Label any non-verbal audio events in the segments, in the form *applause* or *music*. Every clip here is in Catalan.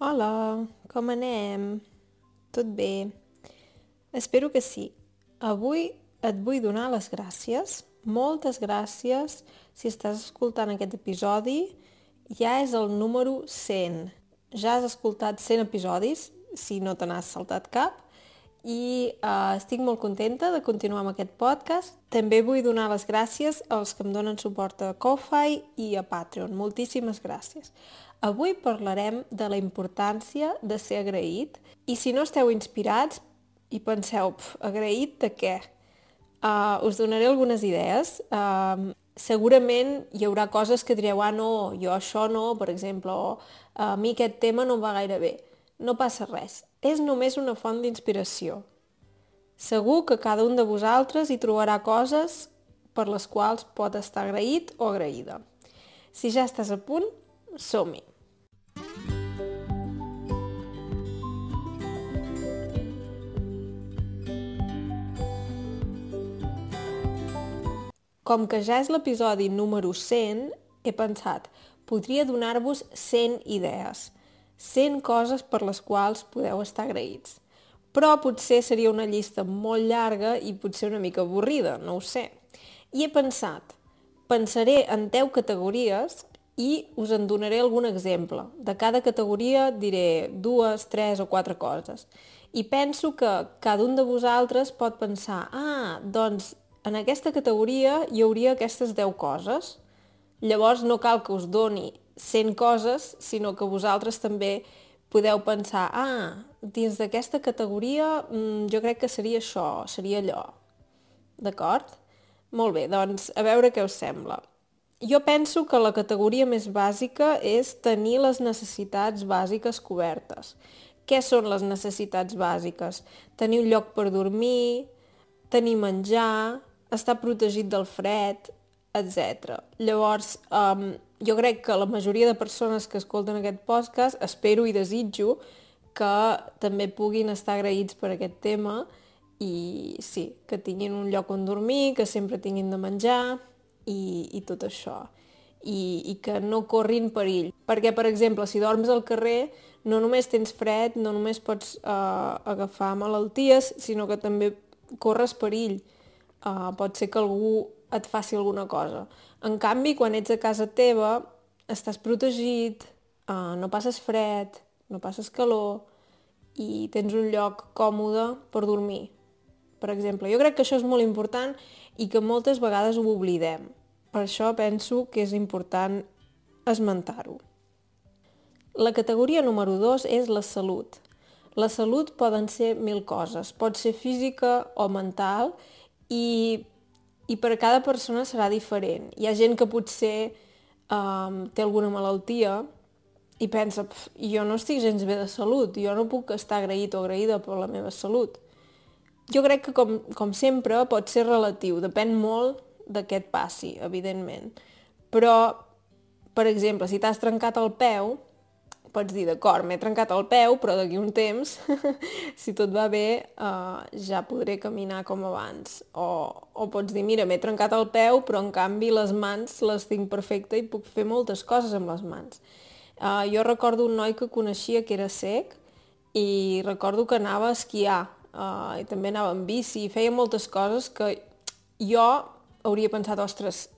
Hola, com anem? Tot bé? Espero que sí. Avui et vull donar les gràcies, moltes gràcies si estàs escoltant aquest episodi. Ja és el número 100. Ja has escoltat 100 episodis, si no te n'has saltat cap, i uh, estic molt contenta de continuar amb aquest podcast. També vull donar les gràcies als que em donen suport a Ko-Fi i a Patreon. Moltíssimes gràcies. Avui parlarem de la importància de ser agraït i si no esteu inspirats i penseu, pf, agraït de què? Uh, us donaré algunes idees. Uh, segurament hi haurà coses que direu, ah no, jo això no, per exemple, o a mi aquest tema no em va gaire bé. No passa res és només una font d'inspiració. Segur que cada un de vosaltres hi trobarà coses per les quals pot estar agraït o agraïda. Si ja estàs a punt, som-hi! Com que ja és l'episodi número 100, he pensat, podria donar-vos 100 idees – 100 coses per les quals podeu estar agraïts. Però potser seria una llista molt llarga i potser una mica avorrida, no ho sé. I he pensat, pensaré en 10 categories i us en donaré algun exemple. De cada categoria diré dues, tres o quatre coses. I penso que cada un de vosaltres pot pensar, ah, doncs en aquesta categoria hi hauria aquestes 10 coses. Llavors no cal que us doni 100 coses, sinó que vosaltres també podeu pensar, ah, dins d'aquesta categoria mm, jo crec que seria això, seria allò. D'acord? Molt bé, doncs a veure què us sembla. Jo penso que la categoria més bàsica és tenir les necessitats bàsiques cobertes. Què són les necessitats bàsiques? Tenir un lloc per dormir, tenir menjar, estar protegit del fred, etc. Llavors, um, jo crec que la majoria de persones que escolten aquest podcast espero i desitjo que també puguin estar agraïts per aquest tema i sí, que tinguin un lloc on dormir, que sempre tinguin de menjar i, i tot això. I, I que no corrin perill. Perquè, per exemple, si dorms al carrer, no només tens fred, no només pots uh, agafar malalties, sinó que també corres perill. Uh, pot ser que algú et faci alguna cosa. En canvi, quan ets a casa teva, estàs protegit, uh, no passes fred, no passes calor i tens un lloc còmode per dormir. Per exemple, jo crec que això és molt important i que moltes vegades ho oblidem. Per això penso que és important esmentar-ho. La categoria número 2 és la salut. La salut poden ser mil coses. Pot ser física o mental i i per cada persona serà diferent. Hi ha gent que potser um, té alguna malaltia i pensa, jo no estic gens bé de salut, jo no puc estar agraït o agraïda per la meva salut. Jo crec que, com, com sempre, pot ser relatiu, depèn molt de què et passi, evidentment. Però, per exemple, si t'has trencat el peu, pots dir, d'acord, m'he trencat el peu, però d'aquí un temps, *laughs* si tot va bé, uh, ja podré caminar com abans. O, o pots dir, mira, m'he trencat el peu, però en canvi les mans les tinc perfecte i puc fer moltes coses amb les mans. Uh, jo recordo un noi que coneixia que era sec i recordo que anava a esquiar uh, i també anava en bici i feia moltes coses que jo hauria pensat, ostres,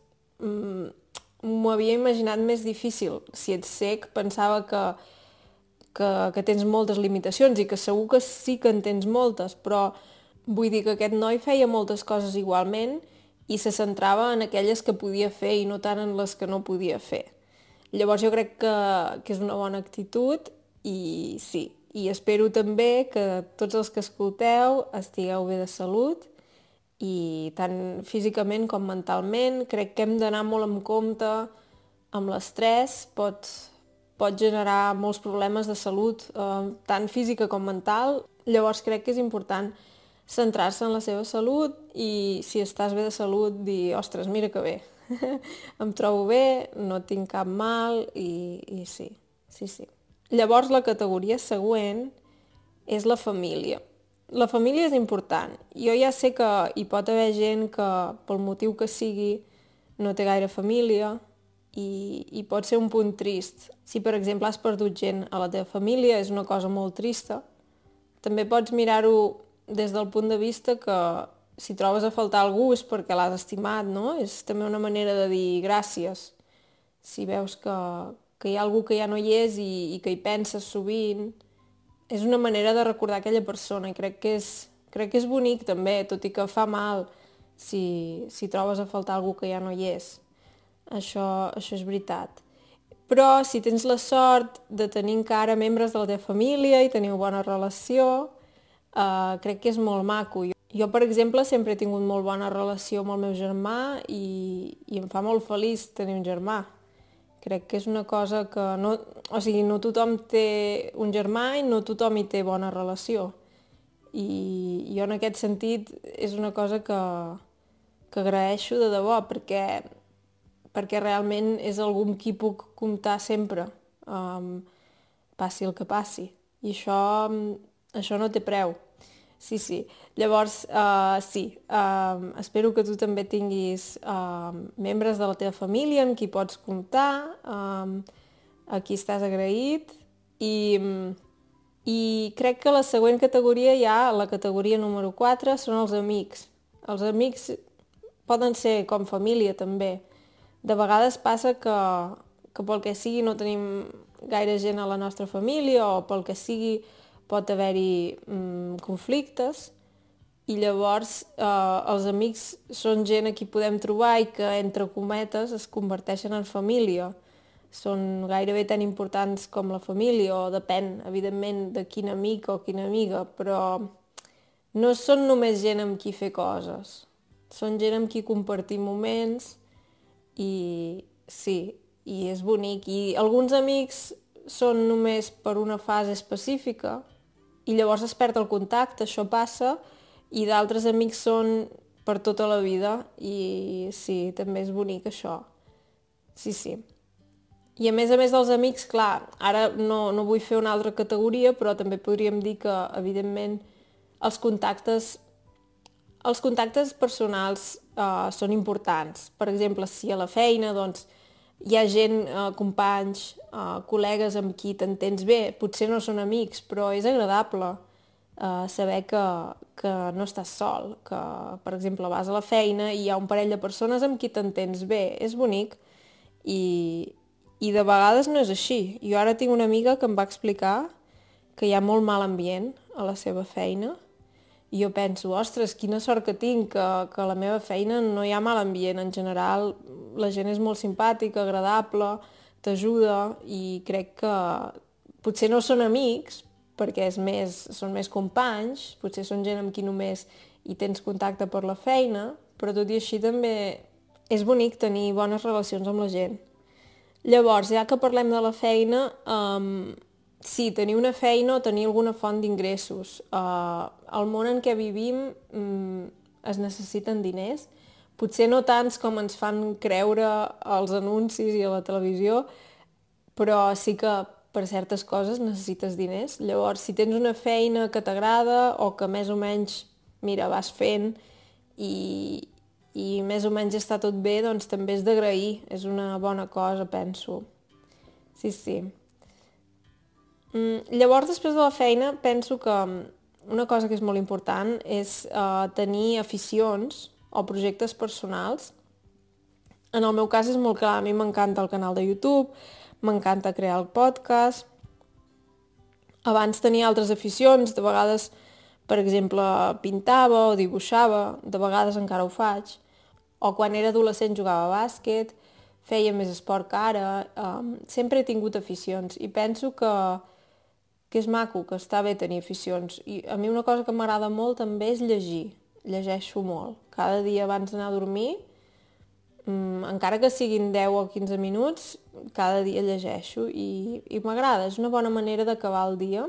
mm, m'ho havia imaginat més difícil. Si ets sec, pensava que, que, que tens moltes limitacions i que segur que sí que en tens moltes, però vull dir que aquest noi feia moltes coses igualment i se centrava en aquelles que podia fer i no tant en les que no podia fer. Llavors jo crec que, que és una bona actitud i sí, i espero també que tots els que escolteu estigueu bé de salut i tant físicament com mentalment. Crec que hem d'anar molt en compte amb l'estrès, pot, pot generar molts problemes de salut, eh, tant física com mental. Llavors crec que és important centrar-se en la seva salut i si estàs bé de salut dir, ostres, mira que bé, *laughs* em trobo bé, no tinc cap mal i, i sí, sí, sí. Llavors la categoria següent és la família. La família és important. Jo ja sé que hi pot haver gent que, pel motiu que sigui, no té gaire família i, i pot ser un punt trist. Si, per exemple, has perdut gent a la teva família, és una cosa molt trista. També pots mirar-ho des del punt de vista que si trobes a faltar algú és perquè l'has estimat, no? És també una manera de dir gràcies. Si veus que, que hi ha algú que ja no hi és i, i que hi penses sovint, és una manera de recordar aquella persona i crec que és, crec que és bonic també, tot i que fa mal si, si trobes a faltar algú que ja no hi és. Això, això és veritat. Però si tens la sort de tenir encara membres de la teva família i teniu bona relació, eh, crec que és molt maco. Jo, jo, per exemple, sempre he tingut molt bona relació amb el meu germà i, i em fa molt feliç tenir un germà. Crec que és una cosa que no... O sigui, no tothom té un germà i no tothom hi té bona relació. I jo en aquest sentit és una cosa que, que agraeixo de debò perquè, perquè realment és algú amb qui puc comptar sempre, um, passi el que passi. I això, això no té preu. Sí, sí. Llavors, uh, sí, uh, espero que tu també tinguis uh, membres de la teva família amb qui pots comptar, uh, a qui estàs agraït i, i crec que la següent categoria ja, la categoria número 4, són els amics. Els amics poden ser com família també. De vegades passa que, que pel que sigui no tenim gaire gent a la nostra família o pel que sigui pot haver-hi mm, conflictes i llavors eh, els amics són gent a qui podem trobar i que, entre cometes, es converteixen en família. Són gairebé tan importants com la família, o depèn, evidentment, de quin amic o quina amiga, però no són només gent amb qui fer coses. Són gent amb qui compartir moments i sí, i és bonic. I alguns amics són només per una fase específica i llavors es perd el contacte, això passa, i d'altres amics són per tota la vida i sí, també és bonic això. Sí, sí. I a més a més dels amics, clar, ara no, no vull fer una altra categoria, però també podríem dir que, evidentment, els contactes els contactes personals uh, són importants. Per exemple, si a la feina doncs, hi ha gent, uh, companys, uh, col·legues amb qui t'entens bé, potser no són amics, però és agradable uh, saber que, que no estàs sol, que, per exemple, vas a la feina i hi ha un parell de persones amb qui t'entens bé. És bonic i, i de vegades no és així. Jo ara tinc una amiga que em va explicar que hi ha molt mal ambient a la seva feina, i jo penso, ostres, quina sort que tinc, que, que a la meva feina no hi ha mal ambient. En general, la gent és molt simpàtica, agradable, t'ajuda i crec que potser no són amics, perquè és més, són més companys, potser són gent amb qui només hi tens contacte per la feina, però tot i així també és bonic tenir bones relacions amb la gent. Llavors, ja que parlem de la feina, um, sí, tenir una feina o tenir alguna font d'ingressos. Uh, al món en què vivim um, es necessiten diners, potser no tants com ens fan creure als anuncis i a la televisió, però sí que per certes coses necessites diners. Llavors, si tens una feina que t'agrada o que més o menys, mira, vas fent i, i més o menys està tot bé, doncs també és d'agrair. És una bona cosa, penso. Sí, sí. Mm, llavors, després de la feina, penso que una cosa que és molt important és uh, tenir aficions o projectes personals. En el meu cas és molt clar, a mi m'encanta el canal de YouTube, m'encanta crear el podcast. Abans tenia altres aficions, de vegades, per exemple, pintava o dibuixava, de vegades encara ho faig. O quan era adolescent jugava a bàsquet, feia més esport que ara. Um, sempre he tingut aficions i penso que que és maco, que està bé tenir aficions. I a mi una cosa que m'agrada molt també és llegir. Llegeixo molt. Cada dia abans d'anar a dormir, mmm, encara que siguin 10 o 15 minuts, cada dia llegeixo i, i m'agrada. És una bona manera d'acabar el dia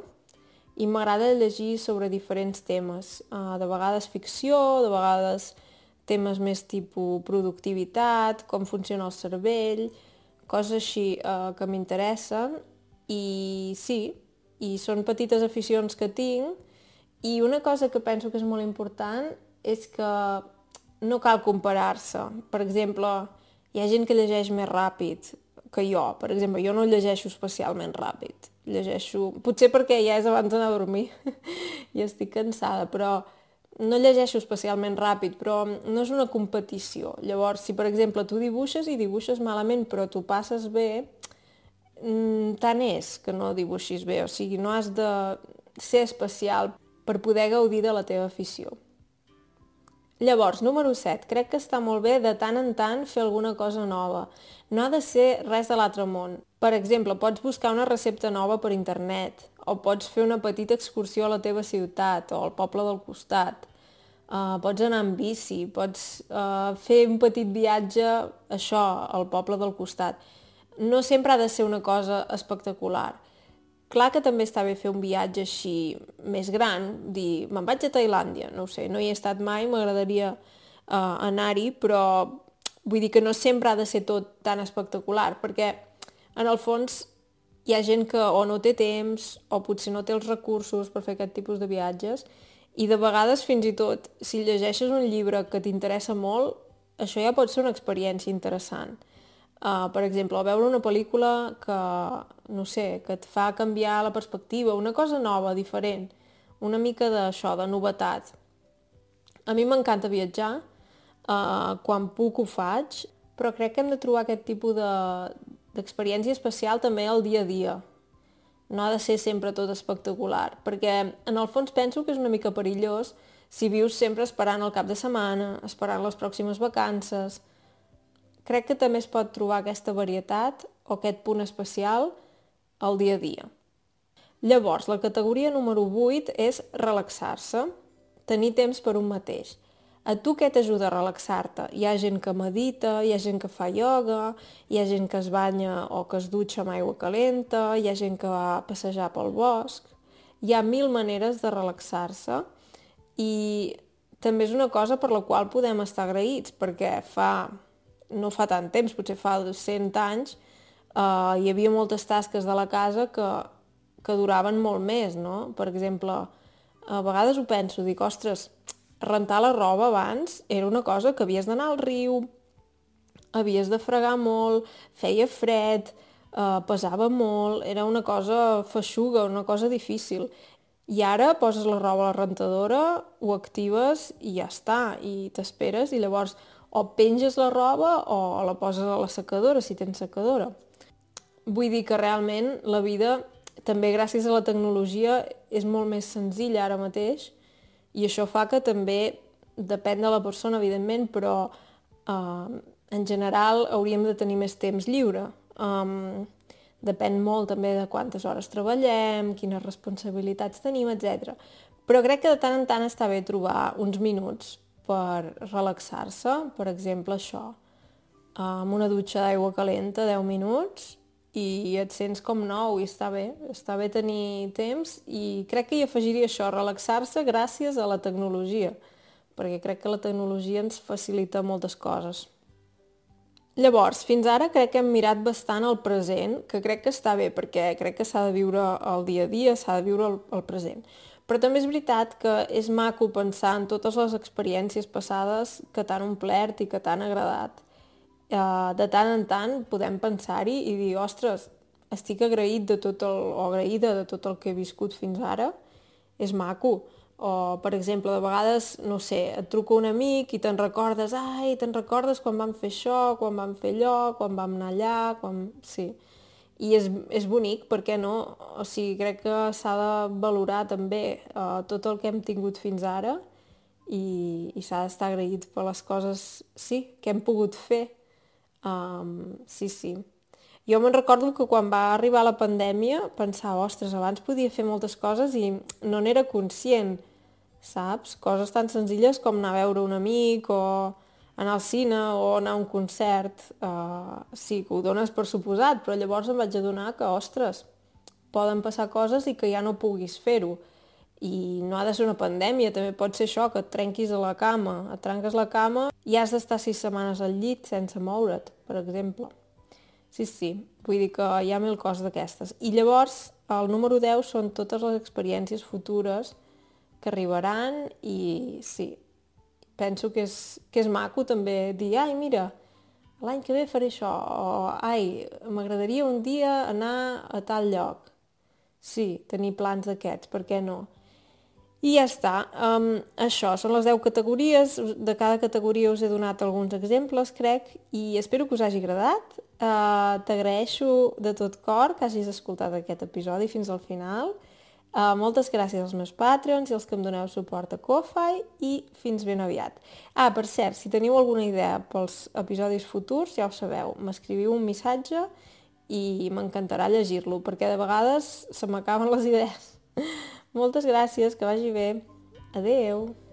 i m'agrada llegir sobre diferents temes. Uh, de vegades ficció, de vegades temes més tipus productivitat, com funciona el cervell, coses així uh, que m'interessen i sí, i són petites aficions que tinc i una cosa que penso que és molt important és que no cal comparar-se. Per exemple, Hi ha gent que llegeix més ràpid que jo. Per exemple, jo no llegeixo especialment ràpid. Llegeixo... Potser perquè ja és abans d'anar a dormir *laughs* i estic cansada, però no llegeixo especialment ràpid, però no és una competició. Llavors, si per exemple tu dibuixes i dibuixes malament però tu passes bé, mm, tant és que no dibuixis bé. O sigui, no has de ser especial per poder gaudir de la teva afició. Llavors, número 7. Crec que està molt bé de tant en tant fer alguna cosa nova. No ha de ser res de l'altre món. Per exemple, pots buscar una recepta nova per internet, o pots fer una petita excursió a la teva ciutat o al poble del costat. Uh, pots anar amb bici, pots uh, fer un petit viatge, això, al poble del costat. No sempre ha de ser una cosa espectacular. Clar que també està bé fer un viatge així més gran, dir, me'n vaig a Tailàndia, no sé, no hi he estat mai, m'agradaria uh, anar-hi, però vull dir que no sempre ha de ser tot tan espectacular, perquè en el fons hi ha gent que o no té temps o potser no té els recursos per fer aquest tipus de viatges i de vegades fins i tot si llegeixes un llibre que t'interessa molt això ja pot ser una experiència interessant. Uh, per exemple, veure una pel·lícula que, no sé, que et fa canviar la perspectiva, una cosa nova, diferent, una mica d'això, de novetat. A mi m'encanta viatjar, uh, quan puc ho faig, però crec que hem de trobar aquest tipus de, d'experiència especial també al dia a dia. No ha de ser sempre tot espectacular, perquè en el fons penso que és una mica perillós si vius sempre esperant el cap de setmana, esperant les pròximes vacances. Crec que també es pot trobar aquesta varietat o aquest punt especial al dia a dia. Llavors, la categoria número 8 és relaxar-se, tenir temps per un mateix. A tu què t'ajuda a relaxar-te? Hi ha gent que medita, hi ha gent que fa ioga, hi ha gent que es banya o que es dutxa amb aigua calenta, hi ha gent que va a passejar pel bosc. Hi ha mil maneres de relaxar-se i també és una cosa per la qual podem estar agraïts, perquè fa, no fa tant temps, potser fa 100 anys, eh, hi havia moltes tasques de la casa que, que duraven molt més, no? Per exemple, a vegades ho penso, dic, ostres, rentar la roba abans era una cosa que havies d'anar al riu, havies de fregar molt, feia fred, eh, pesava molt, era una cosa feixuga, una cosa difícil. I ara poses la roba a la rentadora, ho actives i ja està, i t'esperes i llavors o penges la roba o la poses a la secadora, si tens secadora. Vull dir que realment la vida, també gràcies a la tecnologia, és molt més senzilla ara mateix i això fa que també depèn de la persona, evidentment, però eh, en general hauríem de tenir més temps lliure. Um, depèn molt també de quantes hores treballem, quines responsabilitats tenim, etc. Però crec que de tant en tant està bé trobar uns minuts per relaxar-se, per exemple això, amb una dutxa d'aigua calenta 10 minuts i et sents com nou i està bé, està bé tenir temps i crec que hi afegiria això, relaxar-se gràcies a la tecnologia, perquè crec que la tecnologia ens facilita moltes coses. Llavors, fins ara crec que hem mirat bastant el present, que crec que està bé, perquè crec que s'ha de viure el dia a dia, s'ha de viure el, el present. Però també és veritat que és maco pensar en totes les experiències passades que t'han omplert i que t'han agradat eh, de tant en tant podem pensar-hi i dir, ostres, estic agraït de tot el, o agraïda de tot el que he viscut fins ara, és maco. O, per exemple, de vegades, no sé, et truca un amic i te'n recordes, ai, te'n recordes quan vam fer això, quan vam fer allò, quan vam anar allà, quan... Sí. I és, és bonic, perquè no? O sigui, crec que s'ha de valorar també uh, tot el que hem tingut fins ara i, i s'ha d'estar agraït per les coses, sí, que hem pogut fer Um, sí, sí. Jo me'n recordo que quan va arribar la pandèmia pensava, ostres, abans podia fer moltes coses i no n'era conscient, saps? Coses tan senzilles com anar a veure un amic o anar al cine o anar a un concert. Uh, sí, que ho dones per suposat, però llavors em vaig adonar que, ostres, poden passar coses i que ja no puguis fer-ho. I no ha de ser una pandèmia, també pot ser això, que et trenquis a la cama, et trenques la cama i has d'estar sis setmanes al llit sense moure't, per exemple. Sí, sí, vull dir que hi ha mil coses d'aquestes. I llavors, el número 10 són totes les experiències futures que arribaran i sí, penso que és, que és maco també dir, ai, mira, l'any que ve faré això, o ai, m'agradaria un dia anar a tal lloc. Sí, tenir plans d'aquests, per què no? I ja està. Um, això, són les 10 categories. De cada categoria us he donat alguns exemples, crec, i espero que us hagi agradat. Uh, T'agraeixo de tot cor que hagis escoltat aquest episodi fins al final. Uh, moltes gràcies als meus Patreons i als que em doneu suport a Ko-Fi i fins ben aviat. Ah, per cert, si teniu alguna idea pels episodis futurs, ja ho sabeu, m'escriviu un missatge i m'encantarà llegir-lo, perquè de vegades se m'acaben les *laughs* idees. Moltes gràcies, que vagi bé. Adeu!